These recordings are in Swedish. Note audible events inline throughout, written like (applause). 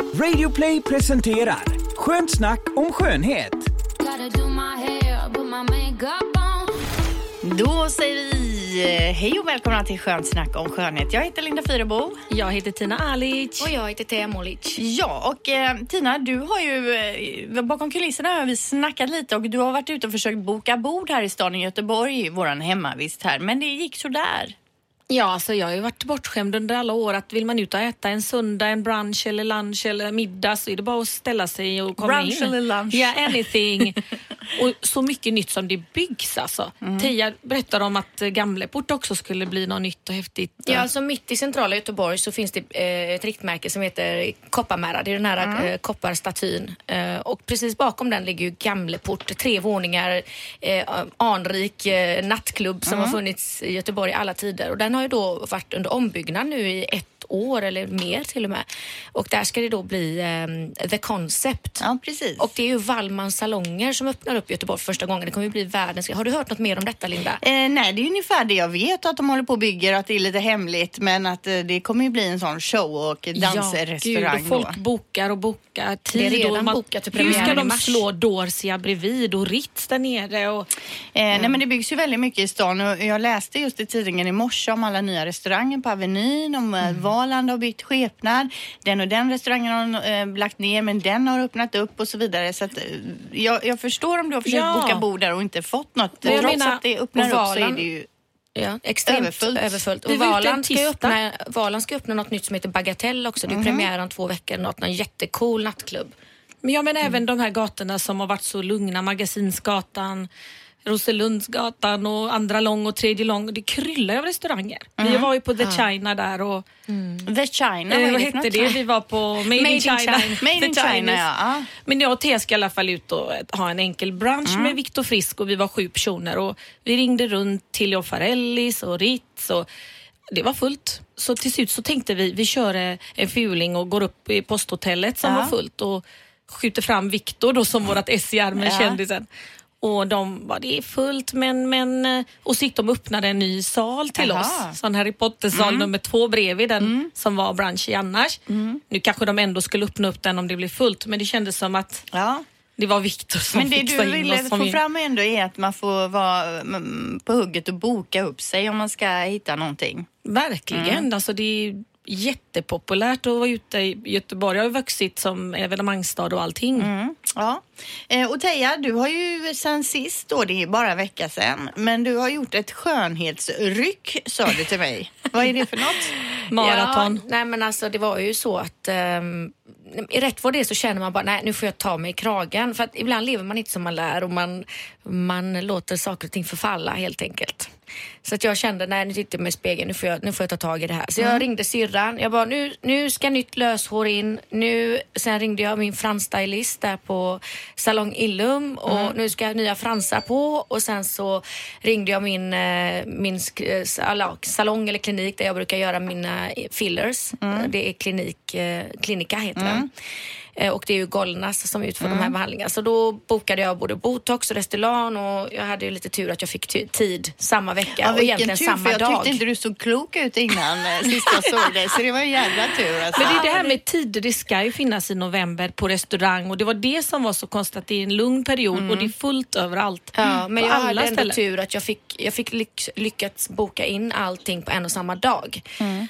Radioplay presenterar Skönt snack om skönhet. Då säger vi eh, hej och välkomna till Skönt snack om skönhet. Jag heter Linda Fyrebo. Jag heter Tina Alic. Och jag heter Thea Molic. Ja, och eh, Tina, du har ju eh, bakom kulisserna har vi snackat lite och du har varit ute och försökt boka bord här i stan i Göteborg, våran hemmavist här, men det gick sådär. Ja, alltså jag har ju varit bortskämd under alla år att vill man ut och äta en söndag, en brunch eller lunch eller middag så är det bara att ställa sig och komma Brunch in. eller lunch? Ja, anything. (laughs) och så mycket nytt som det byggs alltså. Mm. Tia berättade om att Gamleport också skulle bli något nytt och häftigt. Ja, alltså mitt i centrala Göteborg så finns det eh, ett riktmärke som heter Kopparmära. Det är den här Mm. eh, kopparstatyn. Eh, och precis bakom den ligger ju Gamleport. Tre våningar, eh, anrik eh, nattklubb som Mm. har funnits i Göteborg i alla tider. Och den har ju då varit under ombyggnad nu i ett år eller mer till och med. Och där ska det då bli eh, The Concept. Ja, precis. Och det är ju Wallmans salonger som öppnar upp i Göteborg för första gången. Det kommer ju bli världens... Har du hört något mer om detta Linda? Eh, nej, det är ungefär det jag vet att de håller på och bygger och att det är lite hemligt men att eh, det kommer ju bli en sån show och dansrestaurang Gud, och folk då. bokar och bokar tid. Det är redan man, bokat till hur ska premiären de slå Dorsia bredvid och Ritz där nere? Och, Eh, Nej men det byggs ju väldigt mycket i stan och jag läste just i tidningen i morse om alla nya restauranger på Avenyn, om mm. Valand har bytt skepnad. Den och den restaurangen har de, eh, lagt ner men den har öppnat upp och så vidare. Så att, eh, jag, jag förstår om du har försökt Ja. boka bord där och inte fått något. Trots menar, att det öppnar och upp så är det ju Ja, extremt Överfullt. överfullt. Vi Och Valand ska, öppna, Valand ska öppna något nytt som heter Bagatell också. Det är premiär om två veckor. Något, någon jättecool nattklubb. Men jag menar även de här gatorna som har varit så lugna. Magasinsgatan, Roselundsgatan och andra lång och tredje lång. Det kryllar av restauranger. Vi var ju på The China där och The China. eh, vad hette det? Vi var på Made, Made in in China. China. (laughs) Made in China, ja. ja. Men jag och Thea ska i alla fall ut och ha en enkel brunch med Viktor Frisk och vi var sju personer och vi ringde runt till Farellis och Ritz och det var fullt. Så till slut så tänkte vi, vi kör eh, en fuling och går upp i posthotellet som Ja. var fullt och skjuter fram Viktor då som vårat S i armen, Ja. kändisen. Och de bara, det är fullt men, men... eh, Och så gick de och öppnade en ny sal till Jaha. oss. Sån Harry Potter-sal nummer två bredvid den som var brunch i annars. Nu kanske de ändå skulle öppna upp den om det blev fullt men det kändes som att ja. det var Viktor som Men det du ville få vi- fram ändå är att man får vara mm, på hugget och boka upp sig om man ska hitta någonting. Verkligen. Mm. Alltså det jättepopulärt att vara ute i Göteborg. Jag har vuxit som evenemangsstad och allting. Mm. Ja. Eh, och Teija, du har ju sen sist då, det är bara en vecka sedan, men du har gjort ett skönhetsryck sa du till mig. Vad är det för något? (laughs) Maraton. Ja, nej men alltså det var ju så att um, i rätt vad det är så känner man bara nej nu får jag ta mig i kragen. För att ibland lever man inte som man lär och man, man låter saker och ting förfalla helt enkelt. Så att jag kände, nej nu tittar jag mig i spegeln, nu får jag, nu får jag ta tag i det här. Så jag ringde syrran, jag bara nu, nu ska nytt löshår in. Nu, sen ringde jag min fransstylist där på Salong Illum och nu ska nya fransar på och sen så ringde jag min, eh, min eh, sal- salong eller klinik där jag brukar göra mina eh, fillers. Det är klinik, Klinika heter den. Eh, Och det är ju Golnas som utför de här behandlingarna. Så då bokade jag både botox och Restylane och jag hade ju lite tur att jag fick tid samma vecka Ja, och egentligen tur, samma för jag dag. tyckte inte du såg klok ut innan eh, sist jag såg dig, så det var en jävla tur. Alltså. Men det är det här med tider, det ska ju finnas i november på restaurang och det var det som var så konstigt att det är en lugn period och det är fullt överallt. Ja, men På jag alla hade ändå ställen. tur att jag fick, jag fick lyck, lyckats boka in allting på en och samma dag.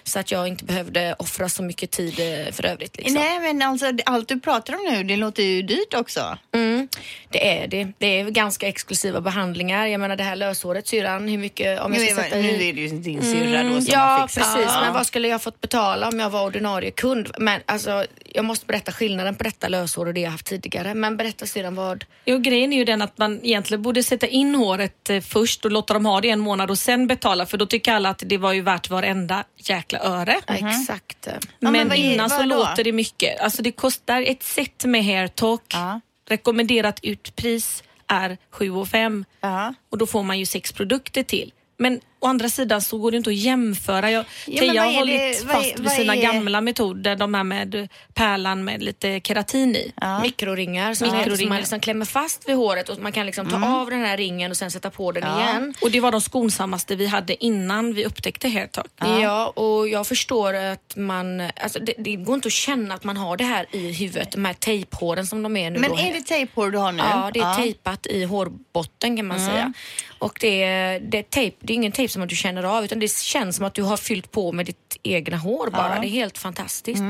Så att jag inte behövde offra så mycket tid eh, för övrigt. Liksom. Nej, men alltså allt du pratar om nu, det låter ju dyrt också. Mm, det är det. Det är ganska exklusiva behandlingar. Jag menar det här löshåret syrran, hur mycket om jag Nu ska är, sätta nu i... är det ju din syrra då som Mm, Ja, har fixat. precis. Ja. Men vad skulle jag fått betala om jag var ordinarie kund? Men alltså, jag måste berätta skillnaden på detta löshår och det jag haft tidigare. Men berätta sedan vad... Jo, grejen är ju den att man egentligen borde sätta in håret eh, först och låta dem ha det en månad och sen betala för då tycker alla att det var ju värt varenda jäkla öre. Exakt. Ja, men men vad är- innan så vad då? låter det mycket. Alltså det kostar ett set med hair talk. Ja. Rekommenderat utpris är 7 5 Ja. och då får man ju sex produkter till. Men å andra sidan så går det inte att jämföra. Jag, Ja, Teija har är hållit det- är- fast vid sina är- gamla metoder, de här med pärlan med lite keratin i. Ja. Mikroringar som, Mikroringar. som man liksom klämmer fast vid håret och man kan liksom ta av den här ringen och sen sätta på den Ja. igen. Och det var de skonsammaste vi hade innan vi upptäckte hairtalk. Ja. och jag förstår att man, alltså det, det går inte att känna att man har det här i huvudet, de här tejphåren som de är nu. Men då. är det tejphår du har nu? Ja, det är tejpat i hårbotten kan man säga. Och det är, det, är tejp, det är ingen tejp som att du känner av utan det känns som att du har fyllt på med ditt egna hår bara. Ja. Det är helt fantastiskt.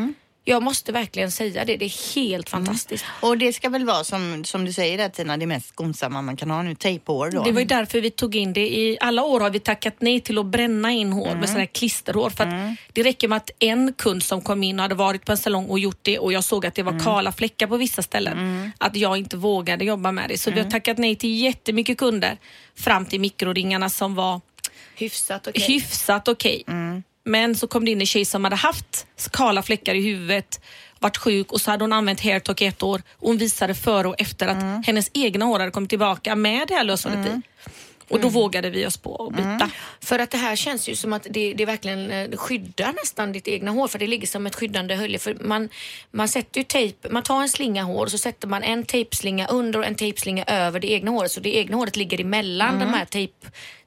Jag måste verkligen säga det, det är helt fantastiskt. Och det ska väl vara som, som du säger där Tina, det mest skonsamma man kan ha nu, tejphår då. Det var ju därför vi tog in det. I alla år har vi tackat nej till att bränna in hår med sådana här klisterhår. För att Det räcker med att en kund som kom in och hade varit på en salong och gjort det och jag såg att det var kala fläckar på vissa ställen. Att jag inte vågade jobba med det. Så vi har tackat nej till jättemycket kunder fram till mikroringarna som var Hyfsat okej. hyfsat okej. Men så kom det in en tjej som hade haft kala fläckar i huvudet, varit sjuk och så hade hon använt hairtalk i ett år och hon visade före och efter att hennes egna hår hade kommit tillbaka med det här löshåret i. Och då vågade vi oss på att byta. För att det här känns ju som att det, det verkligen eh, skyddar nästan ditt egna hår för det ligger som ett skyddande hölje. För man, man sätter ju tejp, man tar en slinga hår och så sätter man en tejpslinga under och en tejpslinga över det egna håret. Så det egna håret ligger emellan de här tejp,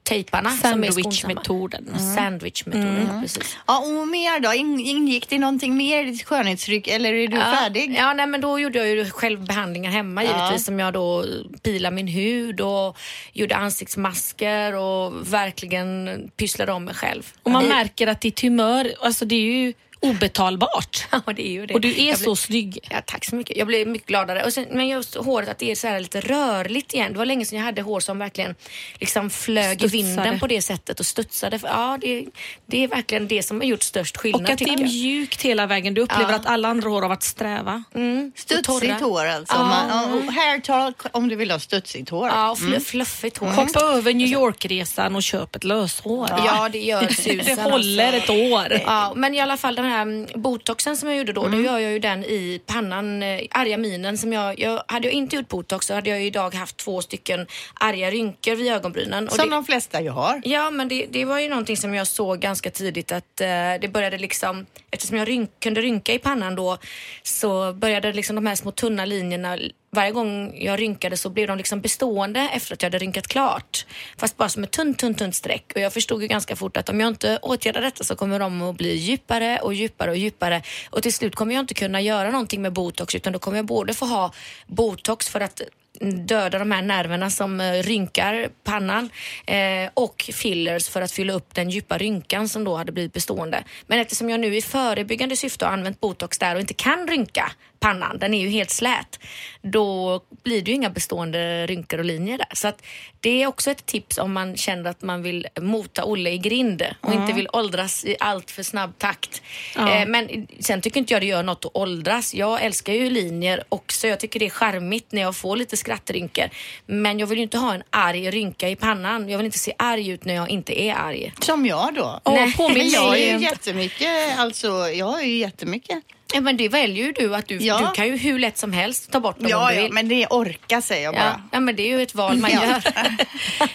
tejparna som är skonsamma. Sandwichmetoden. Sandwichmetoden, ja, precis. Ja, och mer då? In, ingick det någonting mer i ditt skönhetsryck eller är du Ja, färdig? Ja, nej, men då gjorde jag ju själv behandlingar hemma Ja. givetvis som jag då pilade min hud och gjorde ansiktsmasker och verkligen pysslade om mig själv. Och man Det- märker att ditt humör, alltså det är ju obetalbart. (laughs) Ja, det är ju det. Och du är Jag så blir- snygg. Ja, tack så mycket. Jag blir mycket gladare. Och sen, men just håret, att det är så här lite rörligt igen. Det var länge sedan jag hade hår som verkligen liksom flög i vinden på det sättet och studsade. För, ja, det, det är verkligen det som har gjort störst skillnad Och att det är mjukt hela vägen. Du upplever Ja. att alla andra hår har varit sträva. Mm, Studsigt hår alltså. Ja. Man, hair talk om du vill ha studsigt hår. Ja, och fl- fluffigt hår. Hoppa över New York-resan och köp ett löshår. Ja, det gör (laughs) susen. Det håller alltså. ett år. Ja, men i alla fall här mm, botoxen som jag gjorde då, då gör jag ju den i pannan, eh, arga minen som jag, jag, hade jag inte gjort botox så hade jag idag haft två stycken arga rynkor vid ögonbrynen. Som det, de flesta ju har. Ja, men det, det var ju någonting som jag såg ganska tidigt att eh, det började liksom, eftersom jag rynk, kunde rynka i pannan då, så började liksom de här små tunna linjerna varje gång jag rynkade så blev de liksom bestående efter att jag hade rynkat klart. Fast bara som ett tunt, tunt, tunt streck. Och jag förstod ju ganska fort att om jag inte åtgärdar detta så kommer de att bli djupare och djupare och djupare. Och till slut kommer jag inte kunna göra någonting med botox utan då kommer jag både få ha botox för att döda de här nerverna som eh, rynkar pannan eh, och fillers för att fylla upp den djupa rynkan som då hade blivit bestående. Men eftersom jag nu i förebyggande syfte har använt botox där och inte kan rynka pannan, den är ju helt slät, då blir det ju inga bestående rynkor och linjer där. Så att det är också ett tips om man känner att man vill mota Olle i grind och inte vill åldras i allt för snabb takt. Ja. Eh, men sen tycker inte jag det gör något att åldras. Jag älskar ju linjer också. Jag tycker det är charmigt när jag får lite skrattrynkor. Men jag vill ju inte ha en arg rynka i pannan. Jag vill inte se arg ut när jag inte är arg. Som jag då. Åh, Nej, men jag mig. ju jättemycket, alltså jag har ju jättemycket. Ja, men det väljer ju du att du, Ja. du kan ju hur lätt som helst ta bort dem om Ja, du ja, vill. men det orkar säger jag ja. bara. ja, men det är ju ett val man (laughs) Ja. gör.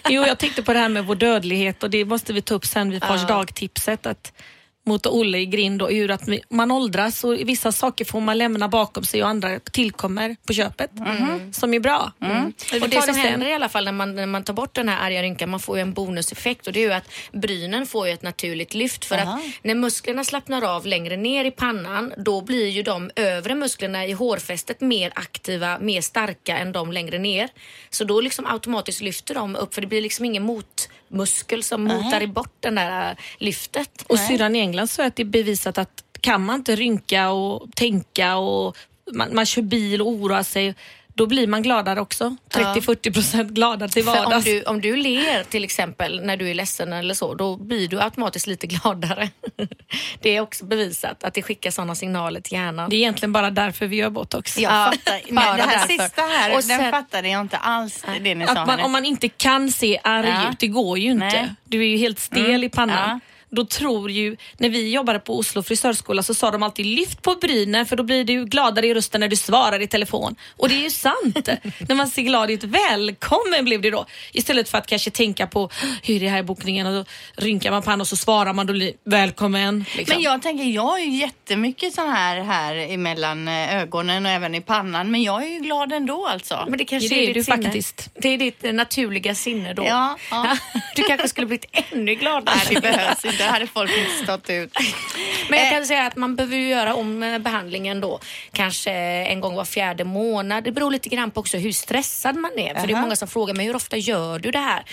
Jo, jag tänkte på det här med vår dödlighet och det måste vi ta upp sen vid Fars Ja. dag-tipset. Att mot Olle i grind och ur att man åldras och vissa saker får man lämna bakom sig och andra tillkommer på köpet. Som är bra. Mm. Och det som händer i alla fall när man, när man tar bort den här arga rynkan, man får ju en bonuseffekt och det är ju att brynen får ju ett naturligt lyft för Aha. att när musklerna slappnar av längre ner i pannan då blir ju de övre musklerna i hårfästet mer aktiva, mer starka än de längre ner. Så då liksom automatiskt lyfter de upp för det blir liksom ingen motmuskel som motar i bort den där äh, lyftet. Och syrran i England sa att det är bevisat att kan man inte rynka och tänka och man, man kör bil och oroar sig då blir man gladare också. 30-40 procent gladare till För om vardags. du, om du ler till exempel när du är ledsen eller så, då blir du automatiskt lite gladare. (laughs) Det är också bevisat att det skickar sådana signaler till hjärnan. Det är egentligen bara därför vi gör botox. Jag Ja, fattar. bara Men det här därför. sista här, Och den sen- fattade jag inte alls det ni sa. Att man, om man inte kan se arg Ja. ut, det går ju inte. Nej. Du är ju helt stel Mm. i pannan. Ja. Då tror ju, när vi jobbade på Oslo frisörskola så sa de alltid lyft på brynen för då blir du gladare i rösten när du svarar i telefon. Och det är ju sant. (laughs) när man ser glad ut, välkommen blev det då. Istället för att kanske tänka på hur är det här i bokningen och då rynkar man pannan och så svarar man då välkommen. Liksom. Men jag tänker, jag har ju jättemycket sån här här emellan eh, ögonen och även i pannan. Men jag är ju glad ändå alltså. Men det kanske Det är ditt du sinne. faktiskt. Det är ditt naturliga sinne då. Ja, ja. (laughs) Du kanske skulle blivit ännu gladare. (laughs) Nej, det behövs inte. Det hade folk inte stått ut. Men jag Eh, kan säga att man behöver göra om eh, behandlingen då. Kanske en gång var fjärde månad. Det beror lite grann på också hur stressad man är. För det är många som frågar mig hur ofta gör du det här?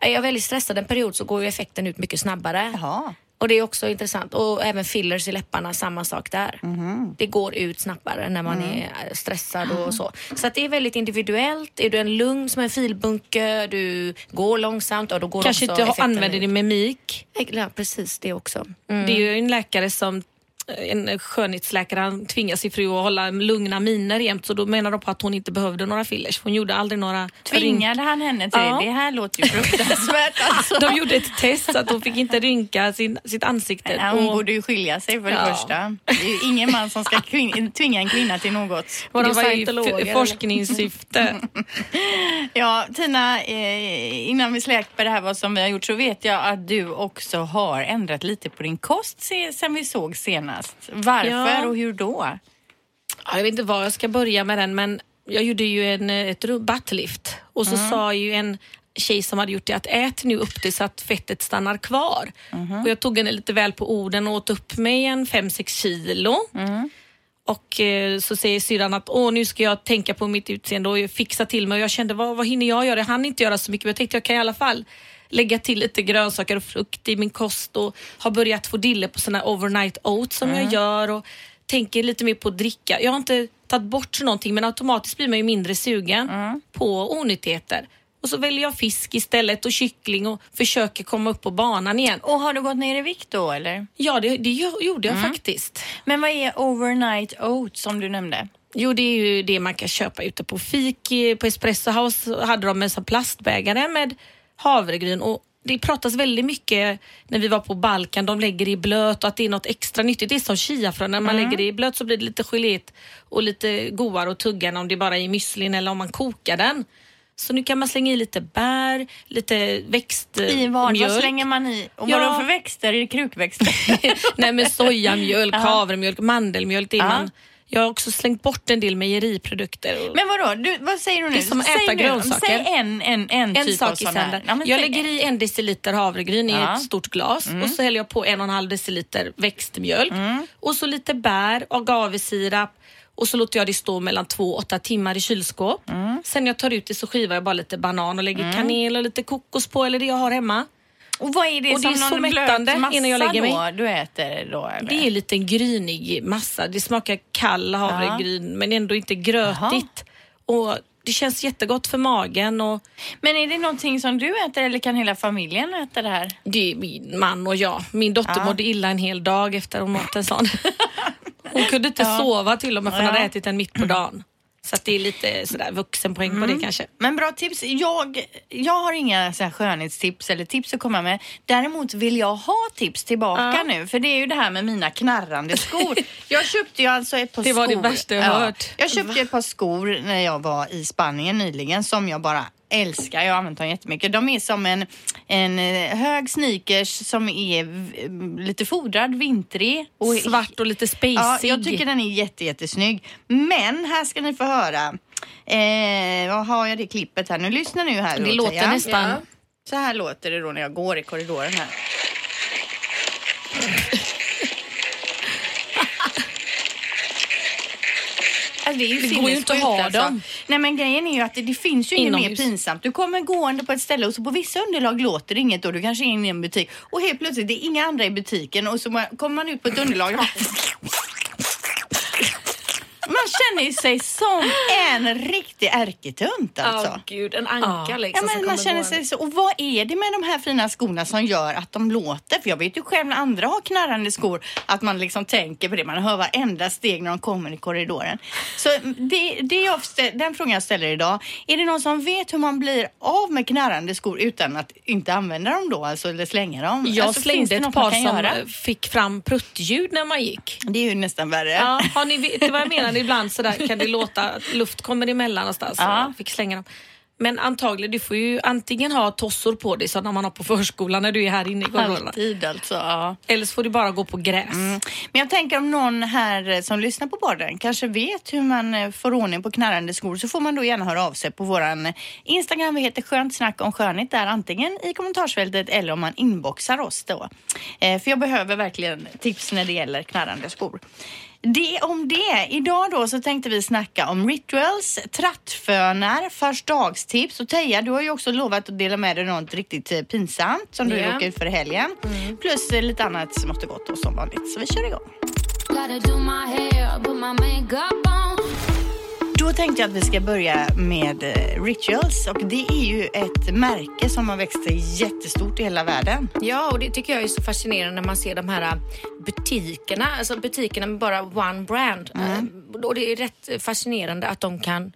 Är jag väldigt stressad en period så går ju effekten ut mycket snabbare. Jaha. Och det är också intressant. Och även fillers i läpparna, samma sak där. Mhm. Det går ut snabbare när man Mm. är stressad och så. Så att det är väldigt individuellt. Är du en lugn som en filbunke, du går långsamt, och då går Kanske också inte använder din mimik. Ja, precis det också. Mm. Det är ju en läkare som en skönhetsläkare han tvingar sin fru att hålla lugna miner jämt så då menar de på att hon inte behövde några fillers. Hon gjorde aldrig några rynk- Tvingade han henne till Ja. det? Här låter ju fruktansvärt (laughs) alltså. De gjorde ett test så att hon fick inte rynka sin, sitt ansikte. Ja, hon Och- borde ju skilja sig för det Ja. första. Det är ju ingen man som ska kvin- tvinga en kvinna till något. Var det de var ju forskningssyfte. (laughs) Ja, Tina, eh, innan vi släpper det här vad som vi har gjort så vet jag att du också har ändrat lite på din kost se, sen vi såg senast. Varför Ja. och hur då? Ja, jag vet inte var jag ska börja med den men jag gjorde ju en, eh, ett buttlift och så sa ju en tjej som hade gjort det att ät nu upp det så att fettet stannar kvar. Och jag tog henne lite väl på orden och åt upp mig en 5-6 kilo. Och eh, så säger syrran att Åh, nu ska jag tänka på mitt utseende och fixa till mig. Och jag kände vad, vad hinner jag göra? Jag hann inte göra så mycket men jag tänkte jag kan i alla fall lägga till lite grönsaker och frukt i min kost och har börjat få dille på såna overnight oats som jag gör och tänker lite mer på att dricka. Jag har inte tagit bort någonting men automatiskt blir man ju mindre sugen på onyttigheter. Och så väljer jag fisk istället och kyckling och försöker komma upp på banan igen. Och har du gått ner i vikt då eller? Ja, det, det gjorde jag faktiskt. Men vad är overnight oats som du nämnde? Jo, det är ju det man kan köpa ute på fik. På Espresso House hade de en sån plastbägare med havregryn och det pratas väldigt mycket när vi var på Balkan, de lägger det i blöt och att det är något extra nyttigt. Det är som chiafrön, när man lägger det i blöt så blir det lite geléet och lite godare att tugga än om det bara är i müslin eller om man kokar den. Så nu kan man slänga i lite bär, lite växtmjölk. I vad? Vad slänger man i? Och vad Ja. för växter? Är det krukväxter? (laughs) Nej men sojamjölk, (laughs) havremjölk, mandelmjölk. Det är man, jag har också slängt bort en del mejeriprodukter. Men vadå, du, vad säger du nu? Det är som att säg äta nu, grönsaker. Säg en, en, en, en typ av sak i sån här. sänder. Ja, jag lägger i en deciliter havregryn i Ja. ett stort glas och så häller jag på en och en halv deciliter växtmjölk Mm. och så lite bär, agavesirap och så låter jag det stå mellan två och åtta timmar i kylskåp. Mm. Sen när jag tar ut det så skivar jag bara lite banan och lägger kanel och lite kokos på eller det jag har hemma. Och vad är det Och det som är så någon mättande innan jag lägger mig. då du äter då? Eller? Det är lite en grynig massa. Det smakar kall havregryn men ändå inte grötigt. Och det känns jättegott för magen och Men är det någonting som du äter eller kan hela familjen äta det här? det är min man och jag. Min dotter Ja. mådde illa en hel dag efter hon åt en sån. (laughs) Hon kunde inte sova till och med för hon Ja. hade ätit den mitt på dagen. Så att det är lite sådär vuxenpoäng på det kanske. Men bra tips. Jag, jag har inga så här skönhetstips eller tips att komma med. Däremot vill jag ha tips tillbaka Ja. nu. För det är ju det här med mina knarrande skor. (laughs) jag köpte ju alltså ett par Det skor. var det värsta jag hört. Jag köpte ett par skor när jag var i Spanien nyligen som jag bara älskar. Jag har använt dem jättemycket. De är som en, en eh, hög sneakers som är lite fodrad, vintrig. Och Svart och lite spacig. Ja, jag tycker den är jätte, jättesnygg. Men här ska ni få höra. Eh, har jag det klippet här? Nu lyssna nu här. Det låter nästan- Så här låter det då när jag går i korridoren här. Alltså, det är ju Det går ju inte att ha alltså. dem. Nej men grejen är ju att det, det finns ju inget mer pinsamt. Du kommer gående på ett ställe och så på vissa underlag låter det inget och du kanske är inne i en butik och helt plötsligt det är inga andra i butiken och så kommer man ut på ett underlag och man känner sig som en riktig ärketunt alltså. Ja, gud, en anka Ja. liksom. Ja, men man känner sig så. Och vad är det med de här fina skorna som gör att de låter? För jag vet ju själv när andra har knarrande skor att man liksom tänker på det. Man hör varenda steg när de kommer i korridoren. Så det, det jag, den frågan jag ställer idag. Är det någon som vet hur man blir av med knarrande skor utan att inte använda dem då? Alltså eller slänga dem? Jag alltså, slängde ett par som göra? fick fram pruttljud när man gick. Det är ju nästan värre. Ja, har ni vet vad jag menar? Ibland så där kan det (laughs) låta att luft kommer emellan någonstans. Ja. jag fick slänga dem. Men antagligen, du får ju antingen ha tossor på dig som man har på förskolan när du är här inne i korridorerna. Alltid alltså. Ja. Eller så får du bara gå på gräs. Men jag tänker om någon här som lyssnar på podden kanske vet hur man eh, får ordning på knarrande skor så får man då gärna höra av sig på våran Instagram. Vi heter Skönt snack om skönhet där antingen i kommentarsfältet eller om man inboxar oss då. Eh, för jag behöver verkligen tips när det gäller knarrande skor. Det om det. Idag då så tänkte vi snacka om rituals, trattfönar, förstagstips och Teija du har ju också lovat att dela med dig något riktigt eh, pinsamt som du råkade ut för i helgen. Plus eh, lite annat som måste gått då som vanligt. Så vi kör igång. Då tänkte jag att vi ska börja med eh, Rituals och det är ju ett märke som har växt sig jättestort i hela världen. Ja, och det tycker jag är så fascinerande när man ser de här äh, butikerna, alltså butikerna med bara one brand. Eh, Och det är rätt fascinerande att de kan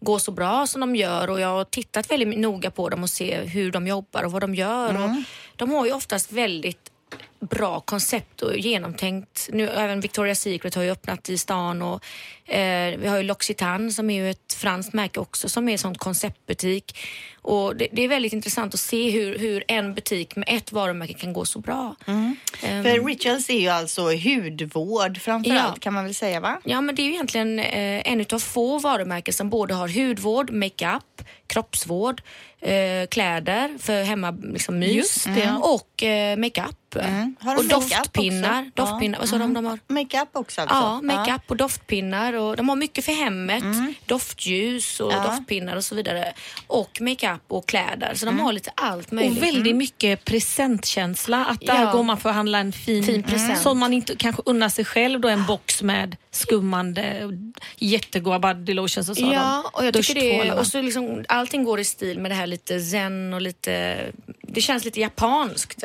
gå så bra som de gör och jag har tittat väldigt noga på dem och se hur de jobbar och vad de gör. Och de har ju oftast väldigt bra koncept och genomtänkt. Nu, även Victoria's Secret har ju öppnat i stan och eh, vi har ju L'Occitane som är ju ett franskt märke också som är en sån konceptbutik. Och det, det är väldigt intressant att se hur, hur en butik med ett varumärke kan gå så bra. Ehm, För Rituals är ju alltså hudvård framförallt Ja. kan man väl säga va? Ja, men det är ju egentligen eh, en av få varumärken som både har hudvård, makeup, kroppsvård, eh, kläder för hemma liksom, mys det. och eh, makeup. Har de Och makeup doftpinnar. också? Ja. doftpinnar. Vad sa de de har? Makeup också alltså? Ja, makeup och doftpinnar. Och de har mycket för hemmet. Doftljus och Ja. doftpinnar och så vidare. Och makeup och kläder. Så de har lite allt Och möjligt. väldigt mycket presentkänsla. Att där Ja. går man för att handla en fin, Fin present. som man inte kanske unnar sig själv. Då en box med skummande, jättegoda body lotions och så. Ja, och jag tycker det och så liksom, allting går i stil med det här lite zen och lite, det känns lite japanskt.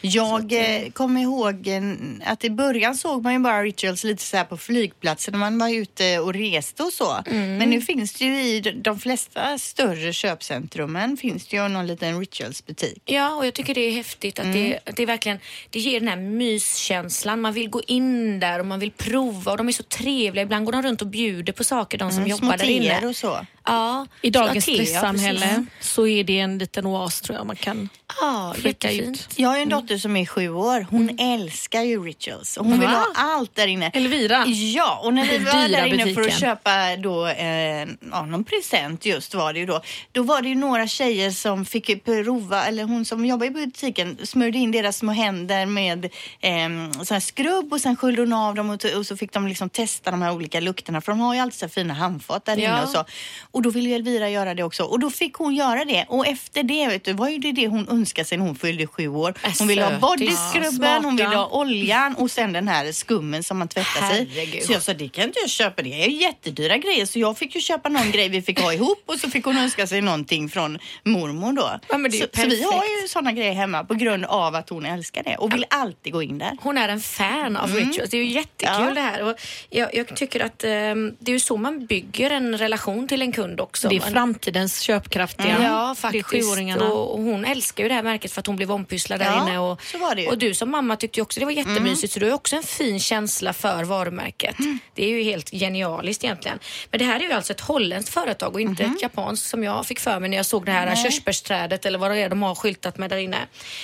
Jag eh, kommer ihåg eh, att i början såg man ju bara Rituals lite så här på flygplatser när man var ute och reste och så. Mm. Men nu finns det ju i de flesta större köpcentrumen finns det ju någon liten Rituals butik. Ja, och jag tycker det är häftigt att, det, att det är verkligen, det ger den här myskänslan. Man vill gå in där och man vill prova och de är så trevliga. Ibland går de runt och bjuder på saker, de som Mm, jobbar där inne. och så. Ja, I dagens stressamhälle så är det en liten oas tror jag man kan Ja, jättefint. ut. Jag har ju en dotter som är sju år. Hon älskar ju Rituals och hon vill Va? ha allt där inne. Elvira. Ja, och när vi var Dyra där inne för att köpa då, eh, ja, någon present just var det ju då. Då var det ju några tjejer som fick prova, eller hon som jobbar i butiken smörjde in deras små händer med eh, sån här skrubb och sen sköljde hon av dem och, och så fick de liksom testa de här olika lukterna för de har ju alltid så fina handfat där Ja. inne och så. Och då ville ju Elvira göra det också och då fick hon göra det och efter det vet du, var ju det det hon önskade sig när hon fyllde sju år. Hon ville ha sötis. bodyskrubben, hon ville ha oljan och sen den här skummen som man tvättar sig. Herregud. Så jag sa, det kan inte jag köpa. Det är jättedyra grejer. Så jag fick ju köpa någon grej vi fick ha ihop och så fick hon önska sig någonting från mormor då. Ja, så, så vi har ju sådana grejer hemma på grund av att hon älskar det och vill alltid gå in där. Hon är en fan av rituals. Det är ju jättekul Mm. Ja. det här. Och jag, jag tycker att ehm, det är ju så man bygger en relation till en kund också. Det är framtidens köpkraftiga. Ja, Det är faktiskt. Och, och hon älskar ju det här märket för att hon blev ompysslad där Ja, inne. Och, och du som mamma tyckte ju också det var jättemysigt så du har också en fin känsla för varumärket. Det är ju helt genialiskt egentligen. Men det här är ju alltså ett holländskt företag och inte ett japanskt som jag fick för mig när jag såg det här körsbärsträdet eller vad det är de har skyltat med där inne.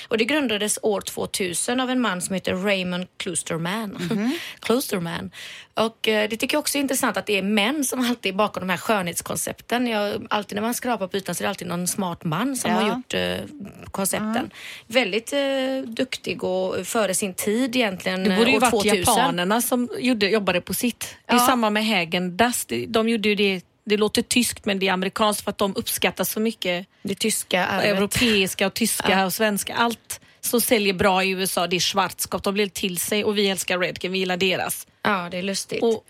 Och det grundades år 2000 av en man som heter Raymond Klusterman. (laughs) Klusterman. Och eh, det tycker jag också är intressant att det är män som alltid är bakom de här skönhetskoncepten. Jag, alltid när man skrapar på ytan så är det alltid någon smart man som Ja. har gjort eh, koncepten. Väldigt eh, duktig och före sin tid egentligen. Det borde ju år varit 2000. japanerna som gjorde, jobbade på sitt. Det är Ja. samma med Hägen Dazs. De- De gjorde ju det, det låter tyskt men det är amerikanskt för att de uppskattar så mycket Det tyska arvet. europeiska och tyska och svenska. Allt som säljer bra i USA det är Schwarzkopf. De blir till sig och vi älskar Redken, vi gillar deras. Ja, det är lustigt. Och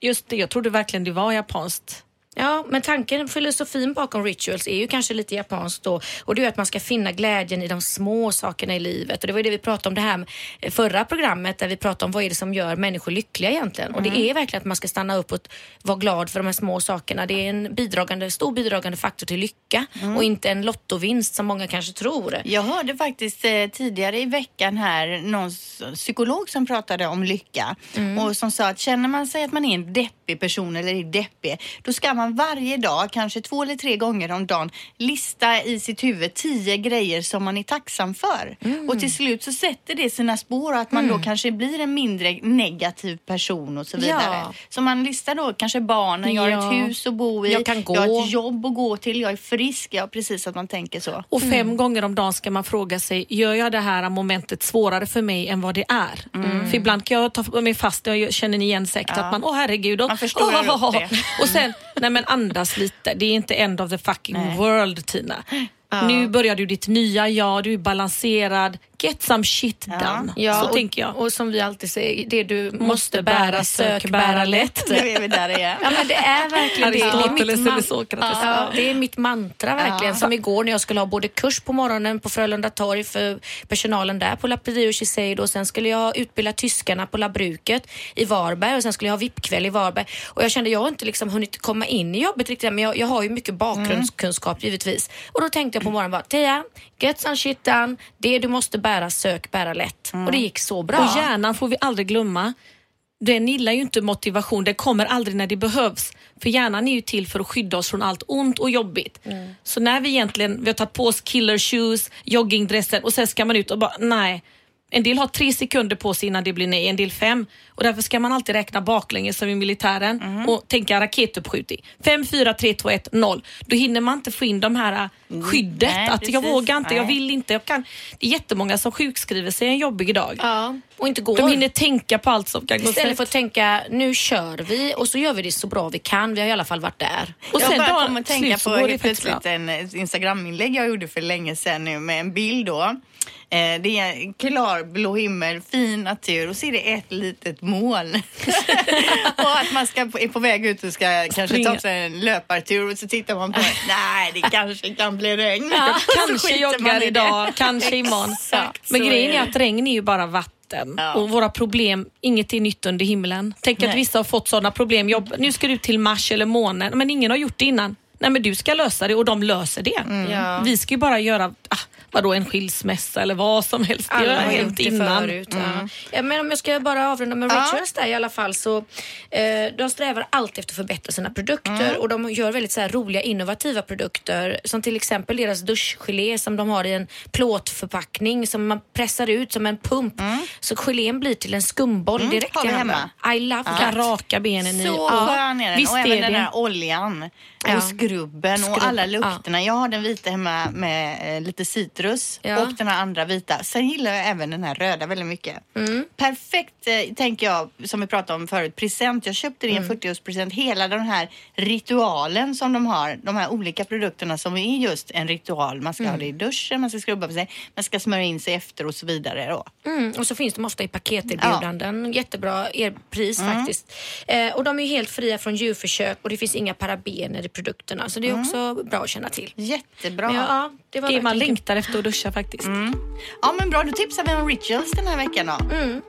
just det, jag trodde verkligen det var japanskt. Ja, men tanken, filosofin bakom rituals är ju kanske lite japanskt då. Och det är att man ska finna glädjen i de små sakerna i livet. Och det var ju det vi pratade om det här med förra programmet där vi pratade om vad är det som gör människor lyckliga egentligen. Och det är verkligen att man ska stanna upp och vara glad för de här små sakerna. Det är en bidragande, stor bidragande faktor till lycka och inte en lottovinst som många kanske tror. Jag hörde faktiskt eh, tidigare i veckan här någon psykolog som pratade om lycka och som sa att känner man sig att man är en deppig person eller är deppig, då ska man varje dag, kanske två eller tre gånger om dagen, lista i sitt huvud tio grejer som man är tacksam för. Och till slut så sätter det sina spår och att man då kanske blir en mindre negativ person och så vidare. Ja. Så man listar då kanske barnen, jag har Ja. ett hus att bo i, Jag kan gå. jag har ett jobb att gå till, jag är frisk. Ja, precis att man tänker så. Och fem gånger om dagen ska man fråga sig, gör jag det här momentet svårare för mig än vad det är? För ibland kan jag ta mig fast, det känner ni igen säkert, Ja. att man, åh herregud. Och, Man förstorar upp det. (laughs) Och sen, nej men andas lite, det är inte end of the fucking Nej. world Tina. Nu börjar du ditt nya jag, du är balanserad, get some shit done. så och, tänker jag. Och som vi alltid säger, det du måste, Måste bära, bära, sök, bära bära lätt. Nu är vi där igen. Ja men det är verkligen det. Det är mitt, man- Sokrates. ja, det är mitt mantra verkligen. Som igår när jag skulle ha både kurs på morgonen på Frölunda torg för personalen där på Lapperio Shiseido och sen skulle jag utbilda tyskarna på labbruket i Varberg och sen skulle jag ha VIP-kväll i Varberg. Och jag kände jag har inte liksom hunnit komma in i jobbet riktigt men jag, jag har ju mycket bakgrundskunskap givetvis. Och då tänkte jag på morgonen bara, Tia, get some shit done. Det du måste bära, sök, bära lätt. Och det gick så bra. Och hjärnan får vi aldrig glömma. Den gillar ju inte motivation, det kommer aldrig när det behövs. För hjärnan är ju till för att skydda oss från allt ont och jobbigt. Så när vi egentligen vi har tagit på oss killer shoes, joggingdressen och sen ska man ut och bara nej. En del har tre sekunder på sig innan det blir nej, en del fem. Och därför ska man alltid räkna baklänges som i militären och tänka raketuppskjutning. 5, 4, 3, 2, 1, 0. Då hinner man inte få in de här äh, skyddet. Nej, att jag precis. vågar inte, jag Nej. vill inte. Jag kan. Det är jättemånga som sjukskriver sig en jobbig dag. Ja, och inte går. De hinner tänka på allt som kan gå Istället för att tänka, nu kör vi och så gör vi det så bra vi kan. Vi har i alla fall varit där. Och jag sen bara kom att tänka på helt bra. plötsligt en Instagram-inlägg jag gjorde för länge sedan nu med en bild då. Eh, det är en klar blå himmel, fin natur och så är det ett litet moln. (laughs) och att man ska, är på väg ut och ska kanske ta sig en löpartur och så tittar man på (laughs) nej det kanske kan bli regn. Ja, (laughs) kanske joggar idag, kanske imorgon. Exakt, Men grejen är är att regn är ju bara vatten Ja. och våra problem, inget är nytt under himlen. Tänk att Nej. vissa har fått sådana problem. Jobb, nu ska du till Mars eller månen, men ingen har gjort det innan. Nej men du ska lösa det och de löser det. Mm. Ja. Vi ska ju bara göra, ah, vadå en skilsmässa eller vad som helst. Alla har gjort hänt det innan. förut. Ja. Ja, men om jag ska bara avrunda med Ja. Rituals där i alla fall så eh, de strävar alltid efter att förbättra sina produkter och de gör väldigt så här, roliga innovativa produkter som till exempel deras duschgelé som de har i en plåtförpackning som man pressar ut som en pump så gelén blir till en skumboll direkt har vi hemma. I love Kan that. raka benen i. Så Ja, skön är den. Visst och även den där oljan och Ja. skrubben och Skrubb, alla ja. lukterna. Jag har den vita hemma med eh, lite citrus Ja. och den här andra vita. Sen gillar jag även den här röda väldigt mycket. Mm. Perfekt eh, tänker jag, som vi pratade om förut, present. Jag köpte det i en Mm. 40-årspresent. Hela den här ritualen som de har, de här olika produkterna som är just en ritual. Man ska Mm. ha det i duschen, man ska skrubba på sig, man ska smörja in sig efter och så vidare. Då. Mm, och så finns de ofta i paketerbjudanden. Jättebra er pris faktiskt. Eh, och de är helt fria från djurförsök och det finns inga parabener i produkterna. Så det är också bra att känna till. Jättebra. Men ja, det var Det man längtar efter att duscha faktiskt. Ja men bra, då tipsar vi om rituals den här veckan då. On.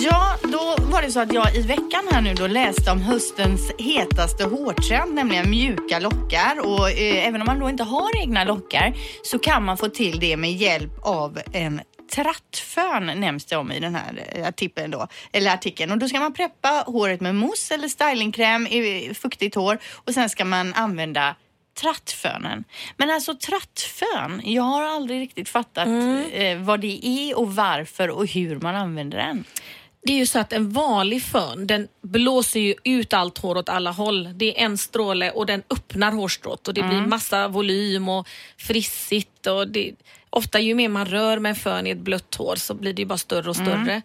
Ja, då var det så att jag i veckan här nu då läste om höstens hetaste hårtrend, nämligen mjuka lockar. Och eh, även om man då inte har egna lockar så kan man få till det med hjälp av en trattfön nämns det om i den här eh, artikeln då, eller artikeln. Och då ska man preppa håret med mousse eller stylingkräm i fuktigt hår och sen ska man använda trattfönen. Men alltså trattfön, jag har aldrig riktigt fattat eh, vad det är och varför och hur man använder den. Det är ju så att en vanlig fön den blåser ju ut allt hår åt alla håll. Det är en stråle och den öppnar hårstrået och det blir massa volym och frissigt. Och det, ofta ju mer man rör med en fön i ett blött hår så blir det bara större och större.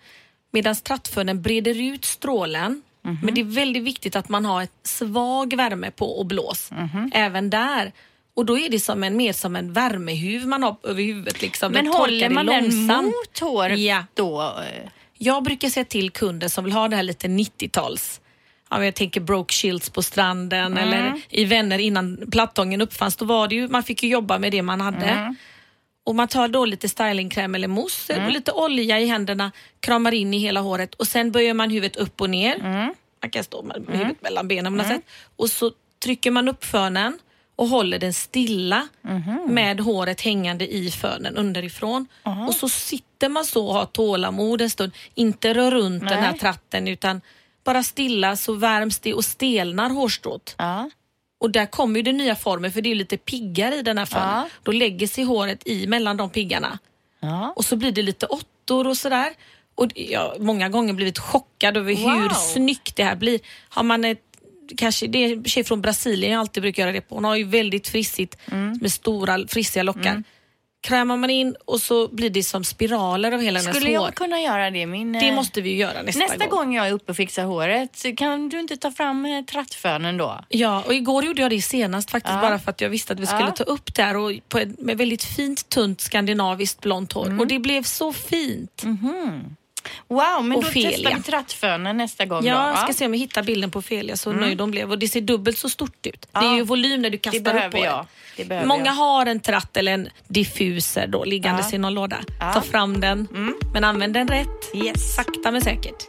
Medan trattfönen breder ut strålen. Men det är väldigt viktigt att man har ett svag värme på och blås. Även där. Och då är det som en, mer som en värmehuv man har över huvudet. Liksom. Men Den håller man den långsamt. mot håret Ja. då? Jag brukar säga till kunder som vill ha det här lite 90-tals Ja, men jag tänker Broke Shields på stranden eller i Vänner innan plattången uppfanns. Då var det ju, man fick ju jobba med det man hade. Och Man tar då lite stylingkräm eller mousse och lite olja i händerna, kramar in i hela håret och sen böjer man huvudet upp och ner. Man kan stå med huvudet mellan benen på något sätt. Och så trycker man upp fönen och håller den stilla med håret hängande i fönen underifrån. Och så sitter man så och har tålamod en stund. Inte rör runt den här Nej. tratten utan bara stilla så värms det och stelnar hårstrået. Ja. Och där kommer ju den nya formen för det är lite piggar i den här fönen. Ja. Då lägger sig håret i mellan de piggarna. Ja. Och så blir det lite åttor och sådär. Och jag har många gånger blivit chockad över hur Wow. snyggt det här blir. Har man ett, kanske, det är en tjej från Brasilien jag alltid brukar göra det på. Hon har ju väldigt frissigt Mm. med stora frissiga lockar. Krämar man in och så blir det som spiraler av hela hennes Skulle hår. jag kunna göra det? Min, Det eh, måste vi ju göra nästa, Nästa gång jag är uppe och fixar håret, kan du inte ta fram eh, trattfönen då? Ja, och igår gjorde jag det senast faktiskt Ja. bara för att jag visste att vi skulle Ja. ta upp det här och på ett, med väldigt fint tunt skandinaviskt blont hår. Mm. Och det blev så fint. Wow, men då Ofelia. testar vi trattfönen nästa gång Ja, då. jag ska se om jag hittar bilden på Felia så nöjd hon blev. Och det ser dubbelt så stort ut. Det Ja. är ju volym när du Det kastar upp behöver håret. jag. Det behöver Många jag. har en tratt eller en diffuser då liggandes Ja. i någon låda. Ja. Mm. Ta fram den, men använd den rätt. Yes. Sakta men säkert.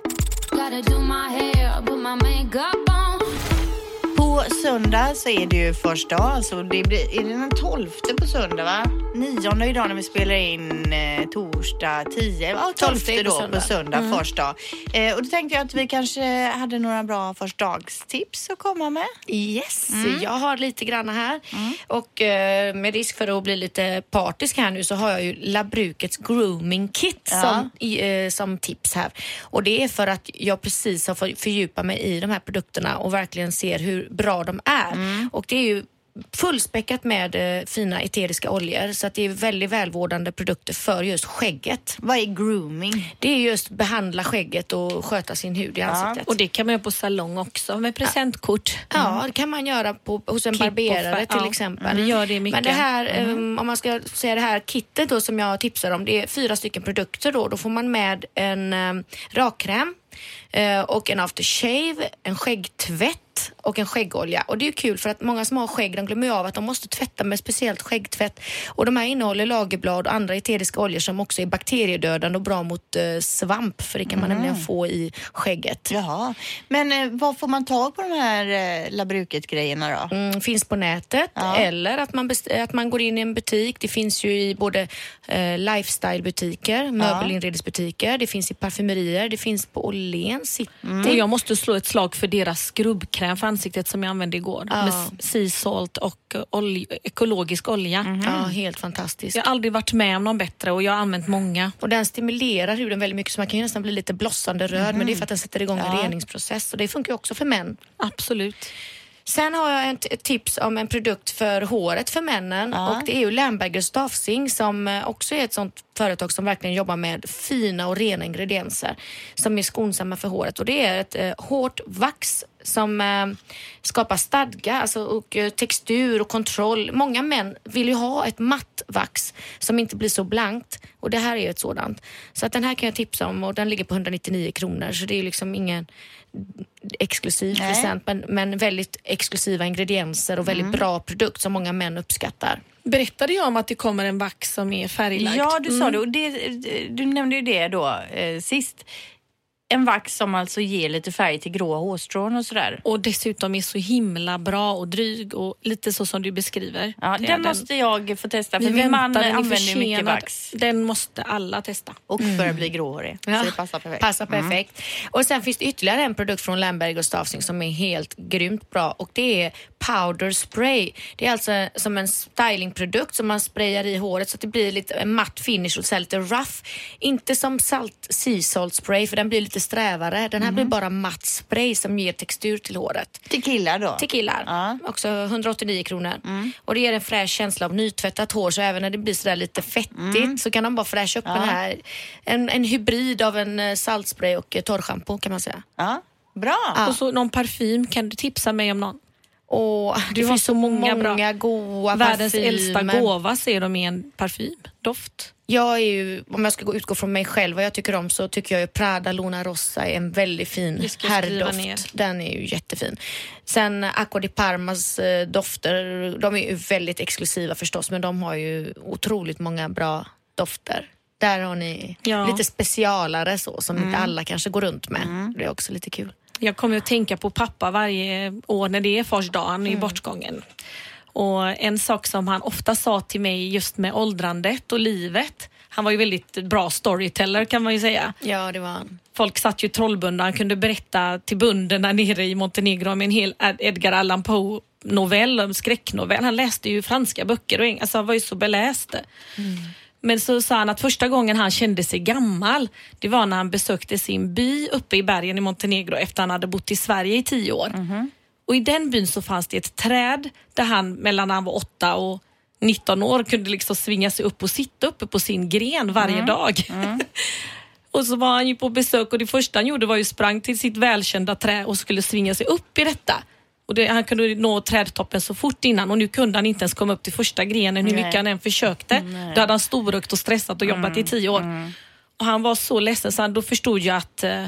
På söndag så är det ju första dag, alltså det blir, är det den 12 på söndag va? Nionde idag när vi spelar in eh, torsdag 10, ja 12 är på då söndag. på söndag första dag. Eh, och då tänkte jag att vi kanske hade några bra förstagstips att komma med. Yes, Mm. jag har lite granna här. Och eh, med risk för att bli lite partisk här nu så har jag ju Labrukets grooming kit Ja. som, i, eh, som tips här. Och det är för att jag precis har fått fördjupa mig i de här produkterna och verkligen ser hur bra de är. Mm. Och det är ju fullspäckat med eh, fina eteriska oljor så att det är väldigt välvårdande produkter för just skägget. Vad är grooming? Det är just behandla skägget och sköta sin hud i ansiktet. Och det kan man göra på salong också med presentkort. Ja, det kan man göra på, hos en Klipp barberare till ja. exempel. Mm, gör det mycket. Men det här, em, om man ska säga det här kittet då som jag tipsar om, det är fyra stycken produkter då. Då får man med en um, rakkräm eh, och en aftershave, en skäggtvätt och en skäggolja. Och det är ju kul för att många som har skägg de glömmer ju av att de måste tvätta med speciellt skäggtvätt. Och de här innehåller lagerblad och andra eteriska oljor som också är bakteriedödande och bra mot eh, svamp för det kan man nämligen få i skägget. Jaha. Men eh, var får man tag på de här eh, Labruket-grejerna då? Mm, finns på nätet Ja. eller att man, att man går in i en butik. Det finns ju i både eh, lifestyle-butiker, möbelinredningsbutiker, det finns i parfymerier, det finns på Åhléns City. Och jag måste slå ett slag för deras skrubbkräm för ansiktet som jag använde igår. Ja. Med sea salt och eh, olj, ekologisk olja. Ja, helt fantastiskt. Jag har aldrig varit med om någon bättre och jag har använt många. Och den stimulerar huden väldigt mycket så man kan ju nästan bli lite blossande röd men det är för att den sätter igång en reningsprocess och det funkar också för män. Absolut. Sen har jag ett, tips om en produkt för håret för männen. Och det är ju Lamberger Staffsing som eh, också är ett sånt företag som verkligen jobbar med fina och rena ingredienser som är skonsamma för håret. Och det är ett eh, hårt vax som eh, skapar stadga alltså, och eh, textur och kontroll. Många män vill ju ha ett matt vax som inte blir så blankt. Och det här är ju ett sådant. Så att den här kan jag tipsa om och den ligger på 199 kronor. Så det är liksom ingen exklusiv Nej. present men, men väldigt exklusiva ingredienser och väldigt bra produkt som många män uppskattar. Berättade jag om att det kommer en vax som är färglagd? Ja, du sa det. Och det, du nämnde ju det då eh, sist. En vax som alltså ger lite färg till gråa hårstrån och sådär. Och dessutom är så himla bra och dryg och lite så som du beskriver. Ja, Det är den måste jag få testa för min man den använder ju mycket vax. Den måste alla testa. Och börjar bli gråhårig. Så det passar perfekt. Passar perfekt. Och sen finns det ytterligare en produkt från Lamberg och Staffsing som är helt grymt bra och det är powder spray. Det är alltså som en stylingprodukt som man sprayar i håret så att det blir lite en matt finish och så lite rough. Inte som salt, sea salt spray för den blir lite strävare. Den här blir bara matt spray som ger textur till håret. Till killar då? Till killar. Ja. Också 189 kronor. Och det ger en fräsch känsla av nytvättat hår så även när det blir sådär lite fettigt så kan de bara fräscha upp den här. En, en hybrid av en eh, saltspray och eh, torrschampo kan man säga. Ja, bra. Och så någon parfym, kan du tipsa mig om någon? Och Du det finns så många bra- många goda Världens parfymer. äldsta gåva ser de i en parfymdoft. Jag är ju, om jag ska gå- utgå från mig själv, vad jag tycker om så tycker jag ju Prada Luna Rossa är en väldigt fin herrdoft. Den är ju jättefin. Sen Acqua di Parmas eh, dofter, de är ju väldigt exklusiva förstås men de har ju otroligt många bra dofter. Där har ni Ja. lite specialare så som inte alla kanske går runt med. Det är också lite kul. Jag kommer att tänka på pappa varje år när det är fars dag, han är Mm. i bortgången. Och en sak som han ofta sa till mig just med åldrandet och livet. Han var ju väldigt bra storyteller kan man ju säga. Ja, det var han. Folk satt ju trollbundna, han kunde berätta till bönderna nere i Montenegro om en hel Ed- Edgar Allan Poe novell, en skräcknovell. Han läste ju franska böcker och alltså han var ju så beläst. Men så sa han att första gången han kände sig gammal, det var när han besökte sin by uppe i bergen i Montenegro efter han hade bott i Sverige i tio år. Och i den byn så fanns det ett träd där han mellan när han var åtta och 19 år kunde liksom svinga sig upp och sitta uppe på sin gren varje dag. (laughs) och så var han ju på besök och det första han gjorde var ju sprang till sitt välkända trä och skulle svinga sig upp i detta. Och det, han kunde nå trädtoppen så fort innan och nu kunde han inte ens komma upp till första grenen hur Nej. mycket han än försökte. Då hade han storrökt och stressat och jobbat i tio år. Och han var så ledsen så han då förstod jag att eh,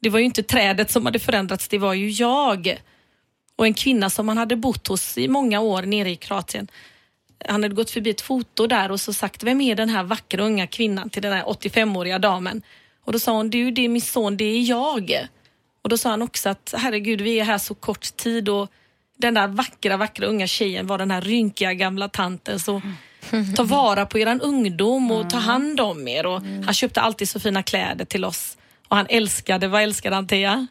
det var ju inte trädet som hade förändrats, det var ju jag. Och en kvinna som han hade bott hos i många år nere i Kroatien. Han hade gått förbi ett foto där och så sagt, vem är den här vackra unga kvinnan till den här 85-åriga damen? Och då sa hon, du det är min son, det är jag. Och då sa han också att herregud, vi är här så kort tid och den där vackra, vackra unga tjejen var den här rynkiga gamla tanten. Så ta vara på eran ungdom och ta hand om er. Och Han köpte alltid så fina kläder till oss. Och han älskade, vad älskade han Thea?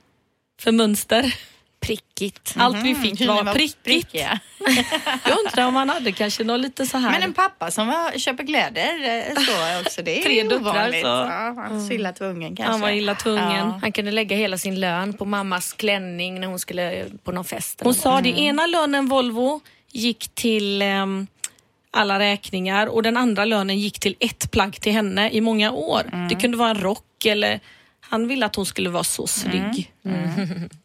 För mönster. Prickigt. Allt vi fick Hur ni var prickigt. prickiga. (laughs) Jag undrar om han hade kanske något lite så här. Men en pappa som var, köper kläder eh, så också, det är Tre ju döttrar, så. Ja, han så illa tvungen kanske. han var illa tvungen. Ja. Han kunde lägga hela sin lön på mammas klänning när hon skulle på någon fest. Hon sa det, ena lönen Volvo gick till ehm, alla räkningar och den andra lönen gick till ett plagg till henne i många år. Det kunde vara en rock eller han ville att hon skulle vara så snygg.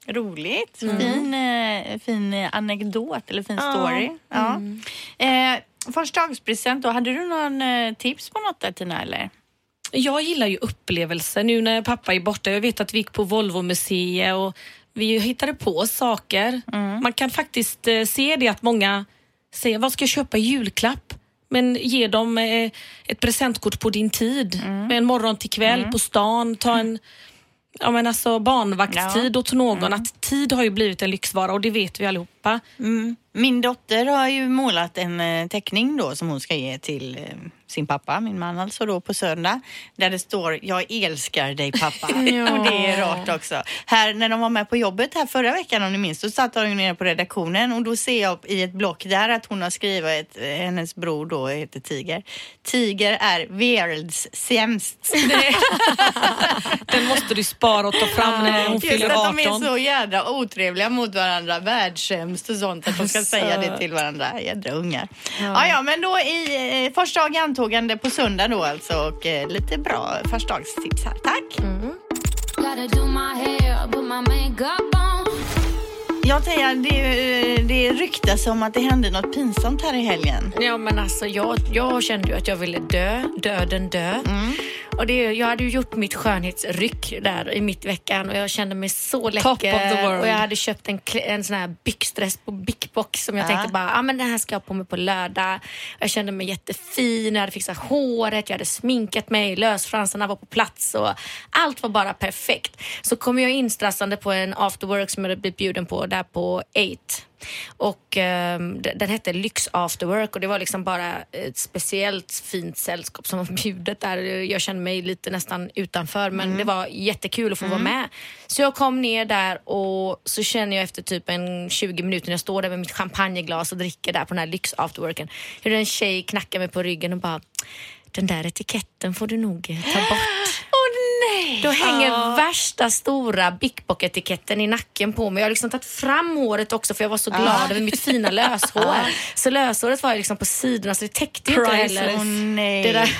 Roligt. Mm. Fin, eh, fin eh, anekdot eller fin story. Ja. Mm. Eh, Förstagspresent då, hade du någon eh, tips på något där Tina eller? Jag gillar ju upplevelser nu när pappa är borta. Jag vet att vi gick på Volvo museet och vi hittade på saker. Man kan faktiskt eh, se det att många säger, vad ska jag köpa i julklapp? Men ge dem eh, ett presentkort på din tid. Med en morgon till kväll på stan. Ta en ja, men alltså barnvaktstid åt någon. Att tid har ju blivit en lyxvara och det vet vi allihopa. Mm. Min dotter har ju målat en eh, teckning då som hon ska ge till eh, sin pappa, min man alltså då på söndag. Där det står jag älskar dig pappa. (laughs) Och det är rart också. Här när de var med på jobbet här förra veckan om ni minns, då satt de nere på redaktionen och då ser jag i ett block där att hon har skrivit, eh, hennes bror då heter Tiger. Tiger är världs sämst. (laughs) Den måste du spara och ta fram när hon Just fyller att de är 18. så jädra otrevliga mot varandra, världssämst och sånt, att de ska säga det till varandra, jädra ungar. Ja, ja, men då i eh, första dag antågande på söndag då alltså och eh, lite bra förstagstips här. Tack! Gotta Jag säger, det, det ryktas om att det hände något pinsamt här i helgen. Ja men alltså jag, jag kände ju att jag ville dö, döden dö. Mm. Och det, jag hade ju gjort mitt skönhetsryck där i mitt veckan och jag kände mig så läcker. Top of the world. Och jag hade köpt en, en sån här byxdress på Big Box som jag Ja. tänkte bara, ah, men den här ska jag ha på mig på lördag. Jag kände mig jättefin, jag hade fixat håret, jag hade sminkat mig, lösfransarna var på plats och allt var bara perfekt. Så kom jag in stressande på en after work som jag hade blivit bjuden på där på 8. Och d- den hette Lyx After Work och det var liksom bara ett speciellt fint sällskap som var bjudet där. Jag kände mig lite nästan utanför men det var jättekul att få vara med. Så jag kom ner där och så känner jag efter typ en 20 minuter när jag står där med mitt champagneglas och dricker där på den här Lyx After Worken hur en tjej knackar mig på ryggen och bara den där etiketten får du nog eh, ta bort. Då hänger värsta stora Big Bock-etiketten i nacken på mig. Jag har liksom tagit fram håret också för jag var så glad över mitt fina (laughs) löshår. Så löshåret var ju liksom på sidorna så det täckte ju inte heller. Åh nej. Det där.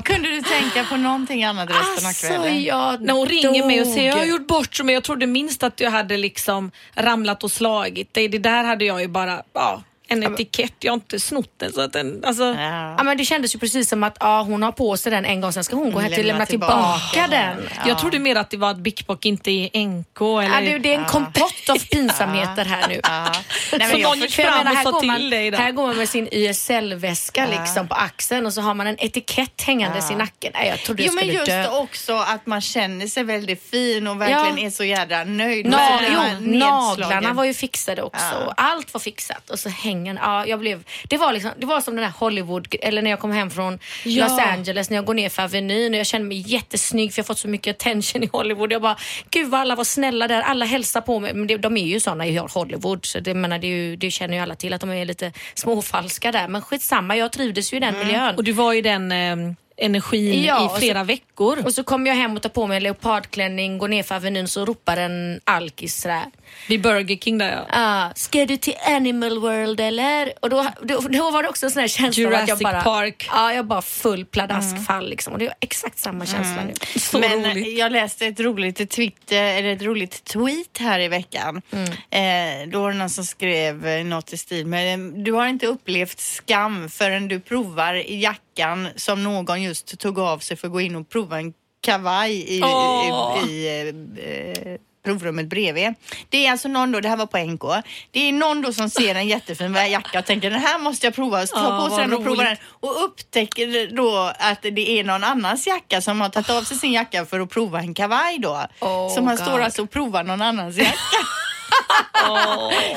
(laughs) Kunde du tänka på någonting annat resten av Alltså kvällen? jag När hon ringer mig och säger jag har dog. gjort bort mig. Jag trodde minst att jag hade liksom ramlat och slagit dig. Det där hade jag ju bara, ja, en etikett. Jag har inte snott den. Så att den, alltså, Ja. Ja, men det kändes ju precis som att ja, hon har på sig den en gång, sen ska hon gå hem och Lämna tillbaka tillbaka, den. den. Jag trodde mer att det var att Big Bock inte är NK. Eller, Ja, det, det är en kompott av (laughs) pinsamheter här nu. Ja. (laughs) Nej, men någon gick fram menar, och sa till man, dig. Då. här går man med sin YSL-väska liksom på axeln och så har man en etikett hängandes i nacken. Nej, jag trodde Jo jag men skulle just dö. också att man känner sig väldigt fin och verkligen Ja. är så jädra nöjd. Nå, jo, naglarna var ju fixade också. Ja. Allt var fixat. Och så hängen. Ja, jag blev, det, var liksom, det var som den här Hollywood, eller när jag kom hem från Ja. Los Angeles, när jag går ner för Avenyn och jag kände mig jättesnygg för jag har fått så mycket attention i Hollywood. Jag bara, gud vad alla var snälla där, alla hälsar på mig. Men det, de är ju såna i Hollywood, så det, menar, det, ju, det känner ju alla till att de är lite småfalska där. Men skitsamma, jag trivdes ju i den miljön. Och du var i den eh, energin Ja, i så- flera veckor. Och så kom jag hem och tar på mig en leopardklänning, går ner för Avenyn så ropar en alkis sådär. Vid Burger King där ja. Ah, ska du till Animal World eller? Och då, då, då var det också en sån här känsla av att jag Jurassic bara, Park. Ja, jag bara full pladaskfall liksom. Och det var exakt samma känsla nu. Så Men roligt. jag läste ett roligt Twitter, eller ett roligt tweet här i veckan. Eh, då var det någon som skrev eh, något i stil med Du har inte upplevt skam förrän du provar jackan som någon just tog av sig för att gå in och prova en kavaj i, Åh. i, i eh, eh, provrummet bredvid. Det är alltså någon då, det här var på NK, det är någon då som ser en jättefin jacka och tänker den här måste jag prova, så tar på sig den och provar den och upptäcker då att det är någon annans jacka som har tagit av sig sin jacka för att prova en kavaj då. Oh, så man God. står alltså och provar någon annans jacka. (laughs)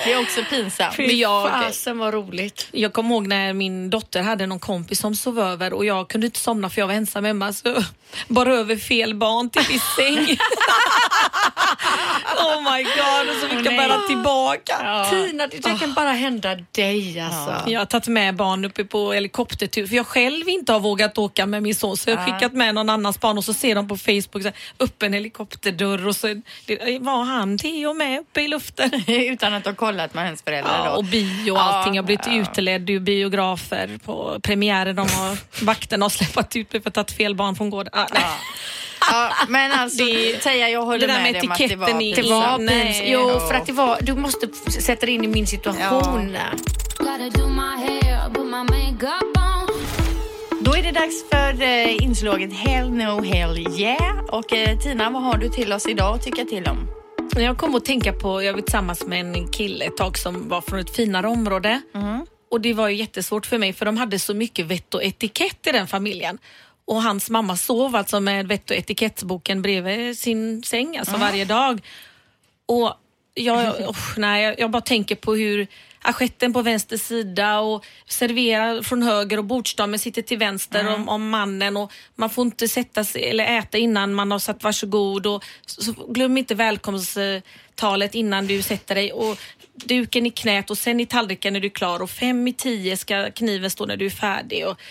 Det är också pinsamt. Men jag, Fasen vad roligt. jag kommer ihåg när min dotter hade någon kompis som sov över och jag kunde inte somna för jag var ensam hemma så jag bar över fel barn till min säng. (laughs) oh my god, och så fick jag nej. bära tillbaka. Tina, det där kan bara hända dig alltså. Jag har tagit med barn uppe på helikoptertur för jag själv inte har vågat åka med min son så jag har skickat med någon annans barn och så ser de på Facebook så här, upp en helikopterdörr och så det, var han Theo med uppe i luften. (laughs) Utan att ha kollat med hennes föräldrar Ja, och bio och allting. Jag har blivit uteledd ur biografer på premiärer. De har, (laughs) vakterna har släppt ut mig för att ha tagit fel barn från gården. Ah, nej. Ja, men alltså, Det- Teija, jag håller det där med, med dig om att det var etiketten i- Det var pinsamt. Jo, för att det var, du måste sätta dig in i min situation. On. Då är det dags för eh, inslaget Hell No Hell Yeah. Och eh, Tina, vad har du till oss idag att tycka till om? Jag kom att tänka på, jag var tillsammans med en kille ett tag som var från ett finare område. Och det var ju jättesvårt för mig för de hade så mycket vett och etikett i den familjen. Och hans mamma sov alltså med vett och etikettsboken bredvid sin säng, alltså varje dag. Och jag, usch, nej, jag bara tänker på hur assieten på vänster sida och serverar från höger och bordsdamen sitter till vänster om, om mannen och man får inte sätta sig eller äta innan man har sagt varsågod och så, så glöm inte välkomsttalet innan du sätter dig och duken i knät och sen i tallriken när du är klar och fem i tio ska kniven stå när du är färdig. Och,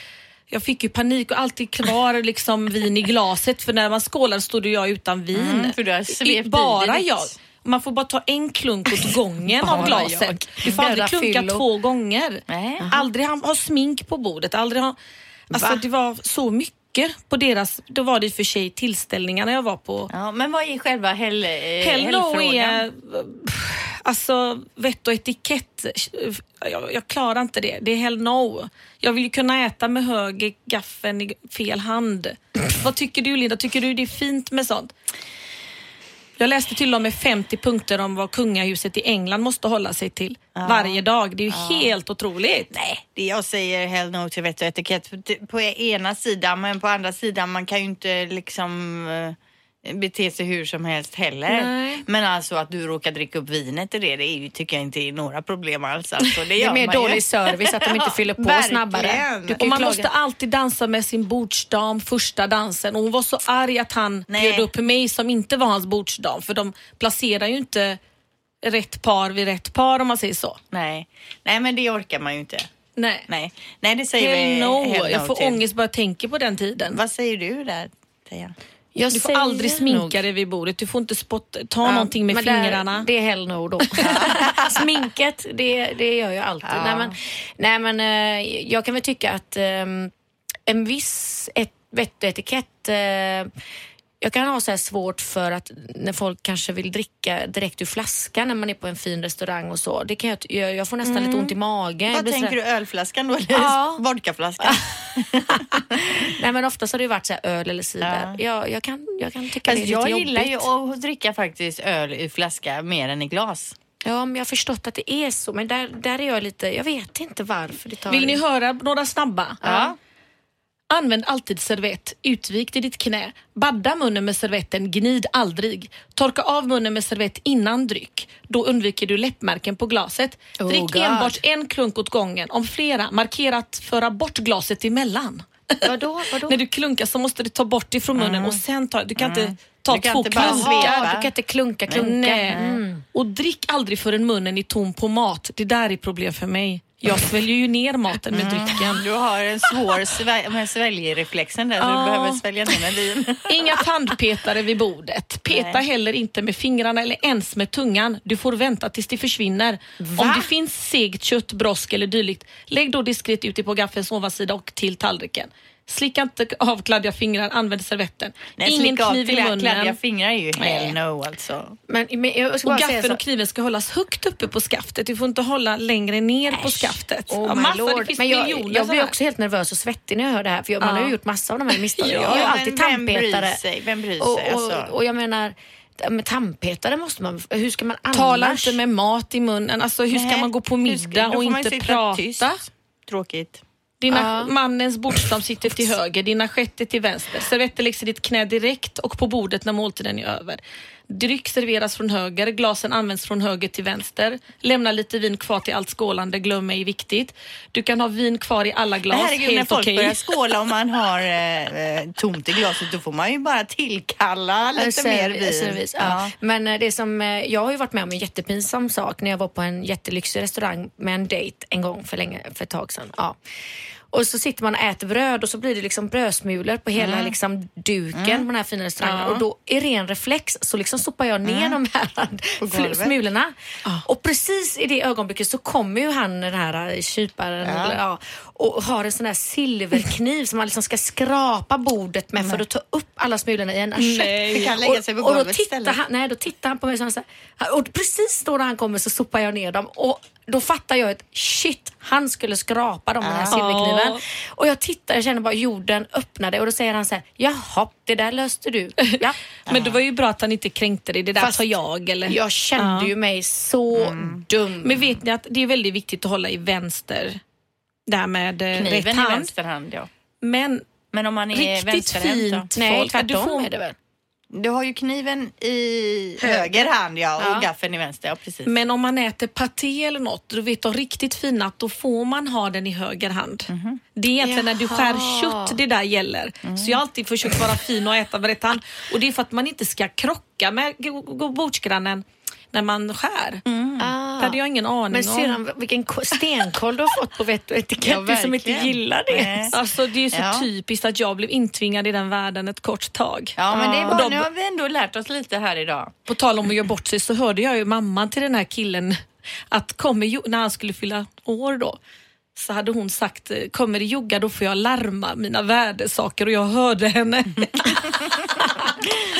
jag fick ju panik och alltid kvar (laughs) liksom vin i glaset för när man skålar stod jag utan vin. Mm, i Bara jag. Man får bara ta en klunk åt (laughs) gången av glaset. jag. Du får aldrig klunka fyllo. två gånger. Nej. Aldrig ha, ha smink på bordet. Aldrig ha, alltså, Va? det var så mycket på deras, då var det för sig tillställningarna jag var på. Ja, men vad är själva hell, eh, Hell no hällfrågan? är, alltså vett och etikett, jag, jag klarar inte det. Det är hell no. Jag vill ju kunna äta med höger gaffeln i fel hand. (laughs) Vad tycker du Linda? Tycker du det är fint med sånt? Jag läste till och med 50 punkter om vad kungahuset i England måste hålla sig till varje dag. Det är ju helt otroligt. Nej, det jag säger hell no till vett och etikett på- på ena sidan men på andra sidan man kan ju inte liksom eh, bete sig hur som helst heller. Nej. Men alltså att du råkar dricka upp vinet i det, det är ju, tycker jag inte är några problem alls. Alltså, det, Det är mer man ju. dålig service att de inte fyller på Verkligen. snabbare. Du Och man klaga. måste alltid dansa med sin bordsdam första dansen. Och hon var så arg att han Nej. bjöd upp mig som inte var hans bordsdam. För de placerar ju inte rätt par vid rätt par om man säger så. Nej. Nej, men det orkar man ju inte. Nej. Nej, Nej det säger Hell vi no. hell Jag får till. ångest bara jag tänker på den tiden. Vad säger du där, Teija? Jag Du får aldrig sminka nog- dig vid bordet. Du får inte spotta, ta Ja, någonting med men där- fingrarna. det är hell no då. (laughs) Sminket, det, det gör jag alltid. Nej, men, nej, men eh, jag kan väl tycka att ehm, en viss et, vett och etikett eh, jag kan ha så svårt för att när folk kanske vill dricka direkt ur flaskan när man är på en fin restaurang och så. Det kan jag, jag, jag får nästan lite ont i magen. Jag Vad tänker du, ölflaskan då eller Ja. vodkaflaskan? (laughs) Nej men oftast har det ju varit så här öl eller cider. Ja. Jag, jag, kan, jag kan tycka Fast det är jag lite gillar jobbigt. ju att dricka faktiskt öl ur flaska mer än i glas. Ja men jag har förstått att det är så men där, där är jag lite, jag vet inte varför det tar Vill ni höra några snabba? Ja. Använd alltid servett, utvikt i ditt knä. Badda munnen med servetten, gnid aldrig. Torka av munnen med servett innan dryck. Då undviker du läppmärken på glaset. Oh, Drick God. enbart en klunk åt gången. Om flera, markera att föra bort glaset emellan. Vadå? Vadå? (laughs) När du klunkar så måste du ta bort ifrån munnen och sen ta, du kan inte ta Du två klunkar. du kan inte klunka, klunka. Nej. Mm. Och drick aldrig förrän munnen är tom på mat. Det där är problem för mig. Jag sväljer ju ner maten med drycken. Du har en svår svä- sväljreflexen där Ja. du behöver svälja ner med vin. Inga tandpetare vid bordet. Peta Nej. heller inte med fingrarna eller ens med tungan. Du får vänta tills det försvinner. Om det finns segt kött, brosk eller dylikt, lägg då diskret ute på gaffelns ovansida och till tallriken. Slicka inte av kladdiga fingrar, använd servetten. Nej, Ingen slicka av kniv i munnen. Kladdiga fingrar är ju Nej. hell no alltså. Men, men jag ska Och bara säga gaffeln så. och kniven ska hållas högt uppe på skaftet. Du får inte hålla längre ner på skaftet. Oh Ja, massa, lord. det finns Men jag, miljoner jag blir också helt nervös och svettig när jag hör det här för jag, man Ja. har ju gjort massa av de här misstagen. (laughs) Ja, jag har ju alltid vem bryr tandpetare. sig? Vem bryr och, sig, och, alltså? och jag menar, med tandpetare måste man, hur ska man annars? Tala inte med mat i munnen. Alltså, hur ska Nej, man gå på ska- middag och man inte prata? tyst. Tråkigt. Dina, Ja. Mannens bordstam sitter till höger, dina sketter till vänster. Servetter läggs i ditt knä direkt och på bordet när måltiden är över. Dryck serveras från höger, glasen används från höger till vänster. Lämna lite vin kvar till allt skålande, glöm ej viktigt. Du kan ha vin kvar i alla glas, Men herregud, när helt folk okej. börjar skåla om man har eh, eh, tomt i glaset då får man ju bara tillkalla lite Serv- mer vin. servis, ja. Men eh, det som, eh, jag har ju varit med om en jättepinsam sak när jag var på en jättelyxig restaurang med en dejt en gång för, länge, för ett tag sedan. Ja. Och så sitter man och äter bröd och så blir det liksom brödsmulor på hela Mm. liksom duken på den här fina restaurangen. Och då i ren reflex så liksom sopar jag ner de här Mm. smulorna. Och precis i det ögonblicket så kommer ju han den här eh, kyparen Ja. Och har en sån här silverkniv som man liksom ska skrapa bordet med för att ta upp alla smulorna i en assiett. Nej. Och, och då tittar han, nej, då tittar han på mig så här, och precis då när han kommer så sopar jag ner dem och då fattar jag att shit, han skulle skrapa dem med den här silverkniven. Ja. Och jag tittar, jag känner bara jorden öppnade och då säger han så här, jaha, det där löste du. (laughs) Ja. Men det var ju bra att han inte kränkte dig. Det där Fast tar jag. Eller? Jag kände Ja. ju mig så Mm. dum. Men vet ni att det är väldigt viktigt att hålla i vänster. Det här med eh, rätt Kniven i hand. vänster hand ja. Men Men om man är riktigt vänsterhänt då? fint Nej, folk. tvärtom du får, är det väl? Du har ju kniven i höger hand ja, och Ja. gaffeln i vänster. Ja, precis. Men om man äter paté eller något, du vet de riktigt fina, att då får man ha den i höger hand. Mhm. Det är egentligen när du skär Jaha. kött det där gäller. Mm. Så jag har alltid försökt vara fin och äta med rätt hand. Och det är för att man inte ska krocka med bordsgrannen när man skär. Ah. Det hade jag ingen aning Men om. syrran, vilken ko- stenkoll du har fått på vett och etikett, du som inte gillar det. Nej. Alltså det är så Ja. typiskt att jag blev intvingad i den världen ett kort tag. Ja, men det är bara, de- nu har vi ändå lärt oss lite här idag. På tal om att göra bort sig så hörde jag ju mamman till den här killen att kommer, när han skulle fylla år då så hade hon sagt kommer det jogga då får jag larma mina värdesaker och jag hörde henne.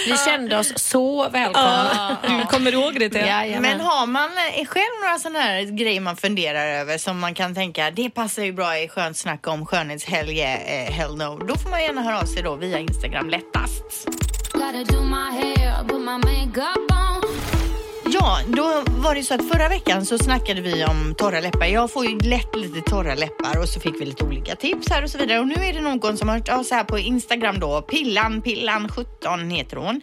Vi kände oss så välkomna. Du kommer ihåg det? Jajamän. Men har man eh, själv några sådana här grejer man funderar över som man kan tänka det passar ju bra i skönt snack om skönhetshelge, eh, hell no. Då får man gärna höra av sig då via Instagram lättast. Ja, då var det så att förra veckan så snackade vi om torra läppar. Jag får ju lätt lite torra läppar och så fick vi lite olika tips här och så vidare. Och nu är det någon som har hört av sig här på Instagram då. Pillan, Pillan 17 heter hon.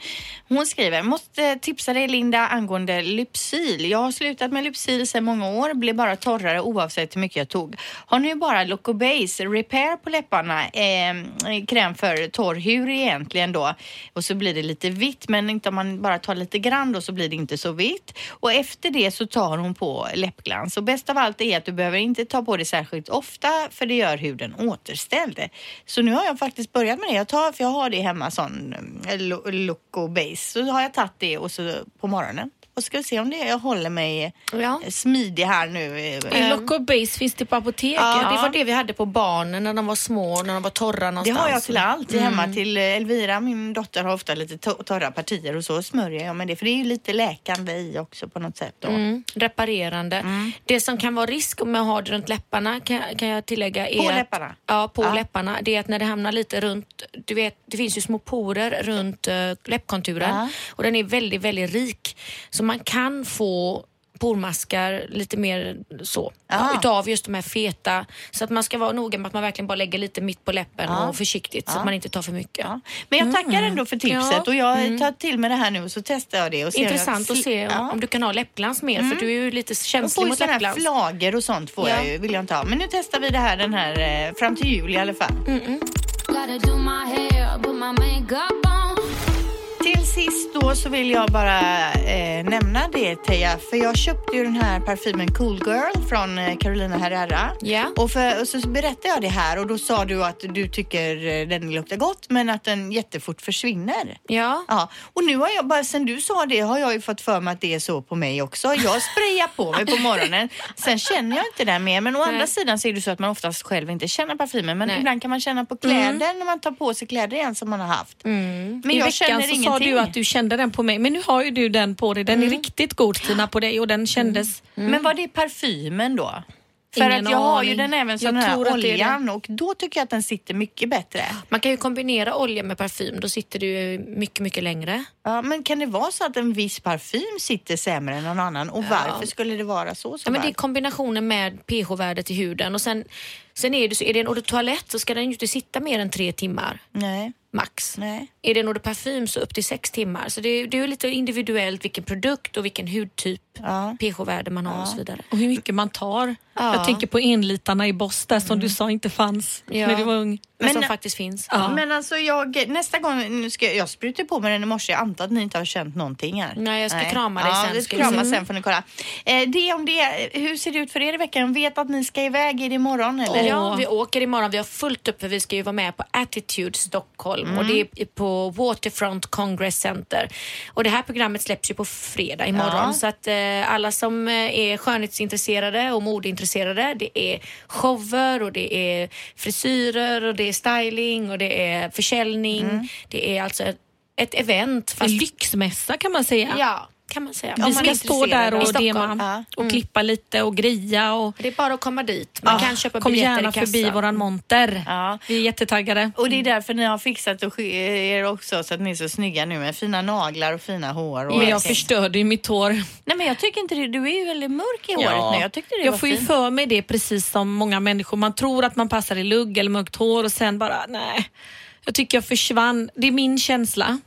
Hon skriver, måste tipsa dig Linda angående Lypsyl. Jag har slutat med Lypsyl sedan många år, blev bara torrare oavsett hur mycket jag tog. Har nu bara Locobase Repair på läpparna, eh, kräm för torr hud egentligen då. Och så blir det lite vitt, men inte om man bara tar lite grann då så blir det inte så vitt. Och efter det så tar hon på läppglans. Och bäst av allt är att du behöver inte ta på det särskilt ofta för det gör huden återställd. Så nu har jag faktiskt börjat med det. Jag tar, för jag har det hemma sån eh, Loco Base. Så har jag tagit det och så på morgonen. Och ska vi se om det jag håller mig Ja. eh, smidig här nu. I Loco Base finns det på apoteket. Ja, det var det vi hade på barnen när de var små, när de var torra Det någonstans. har jag till allt hemma till eh, Elvira, min dotter har ofta lite to- torra partier och så smörjer jag med det för det är ju lite läkande i också på något sätt. Då. Mm, reparerande. Det som kan vara risk med att ha det runt läpparna kan, kan jag tillägga är På att, läpparna? Ja, på Ja. läpparna. Det är att när det hamnar lite runt, du vet, det finns ju små porer runt läppkonturen Ja. och den är väldigt, väldigt rik. Så man kan få pormaskar lite mer så, Ja. utav just de här feta. Så att man ska vara noga med att man verkligen bara lägger lite mitt på läppen Ja. och försiktigt så att man inte tar för mycket. Ja. Men jag tackar ändå för tipset Ja. och jag tar till mig det här nu och så testar jag det. Och ser Intressant jag att se Ja. om du kan ha läppglans mer för du är ju lite Jag får känslig ju mot sådana här läppglans. flagor och sånt får Ja. jag ju, vill jag inte ha. Men nu testar vi det här den här eh, fram till jul i alla fall. Gotta Till sist då så vill jag bara eh, nämna det Teija, för jag köpte ju den här parfymen Cool Girl från eh, Carolina Herrera. Ja. Och, för, och så berättade jag det här och då sa du att du tycker eh, den luktar gott men att den jättefort försvinner. Ja. Ja, och nu har jag bara sen du sa det har jag ju fått för mig att det är så på mig också. Jag sprayar på mig på morgonen. Sen känner jag inte det mer. Men å Nej. andra sidan så är det så att man oftast själv inte känner parfymen. Men Nej. ibland kan man känna på kläder när man tar på sig kläder igen som man har haft. Men I jag känner ingenting. Sa du att du kände den på mig, men nu har ju du den på dig. Den är riktigt god Tina på dig och den kändes... Men var det parfymen då? För Ingen att jag har ju den även sån Jag här tror att det är oljan och då tycker jag att den sitter mycket bättre. Man kan ju kombinera olja med parfym, då sitter det ju mycket, mycket längre. Ja, men kan det vara så att en viss parfym sitter sämre än någon annan? Och varför skulle det vara så? så Ja, men det är kombinationen med pH-värdet i huden och sen, sen är det så, är det en eau de toilette så ska den ju inte sitta mer än tre timmar Nej, max. nej. Är det en eau de parfym så upp till sex timmar. Så det, är- det är lite individuellt vilken produkt och vilken hudtyp, Ja. pH-värde man har och så vidare. Och hur mycket man tar. Ja. Jag tänker på enlitarna i Boss där som du sa inte fanns Ja. när du var ung. Men, Men- som faktiskt finns. Ja. Men alltså jag, nästa gång, nu ska jag, jag sprutar på mig den i morse, jag antar att ni inte har känt någonting här. Nej, jag ska krama dig ja, sen, vi ska krama se. sen får ni kolla. Eh, det om det, hur ser det ut för er i veckan? Vet att ni ska iväg, är det imorgon eller? Ja, vi åker imorgon. Vi har fullt upp för vi ska ju vara med på Attitude Stockholm och det är på Waterfront Congress Center. Och det här programmet släpps ju på fredag imorgon Ja. så att eh, alla som eh, är skönhetsintresserade och modeintresserade det är shower och det är frisyrer och det är styling och det är försäljning. Det är alltså ett, ett event En fast lyxmässa kan man säga. Ja, kan man säga. Om Vi ska stå där och dema Ja. och klippa lite och greja. Och Det är bara att komma dit. Man Ah, kan köpa kom biljetter gärna i kassan. förbi våran monter. Ja. Vi är jättetaggade. Och det är därför ni har fixat er också så att ni är så snygga nu med fina naglar och fina hår. Och Men jag förstörde ju mitt hår. Nej men jag tycker inte det. Du är ju väldigt mörk i håret nu. Jag tyckte det jag var får ju fint. för mig det precis som många människor. Man tror att man passar i lugg eller mörkt hår och sen bara nej. Jag tycker jag försvann. Det är min känsla.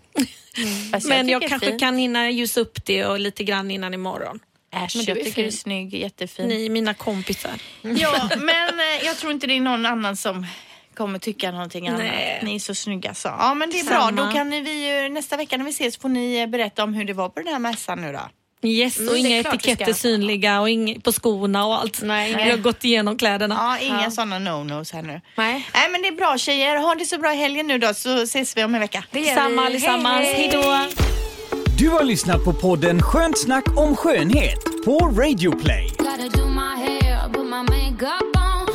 Fast Men jag tycker kanske kan hinna ljusa upp det och lite grann innan imorgon. Äsch, Men du jag tycker du är snygg, jättefin. Ni är mina kompisar. Ja, (laughs) men eh, jag tror inte det är någon annan som kommer tycka någonting annat. Nej. Ni är så snygga så. Ja men det är Samma. bra. Då kan vi ju, nästa vecka när vi ses får ni eh, berätta om hur det var på den här mässan nu då. Yes, Mm, och inga etiketter synliga och inga, på skorna och allt. Nej, Vi nej. har gått igenom kläderna. Ja, inga Ja. sådana no-nos här nu. Nej. Nej men det är bra tjejer. Ha det så bra i helgen nu då så ses vi om en vecka. Det Samma allesammans. Hej, Hej då! Du har lyssnat på podden Skönt snack om skönhet på Radio Play. Gotta do my hair, put my makeup on.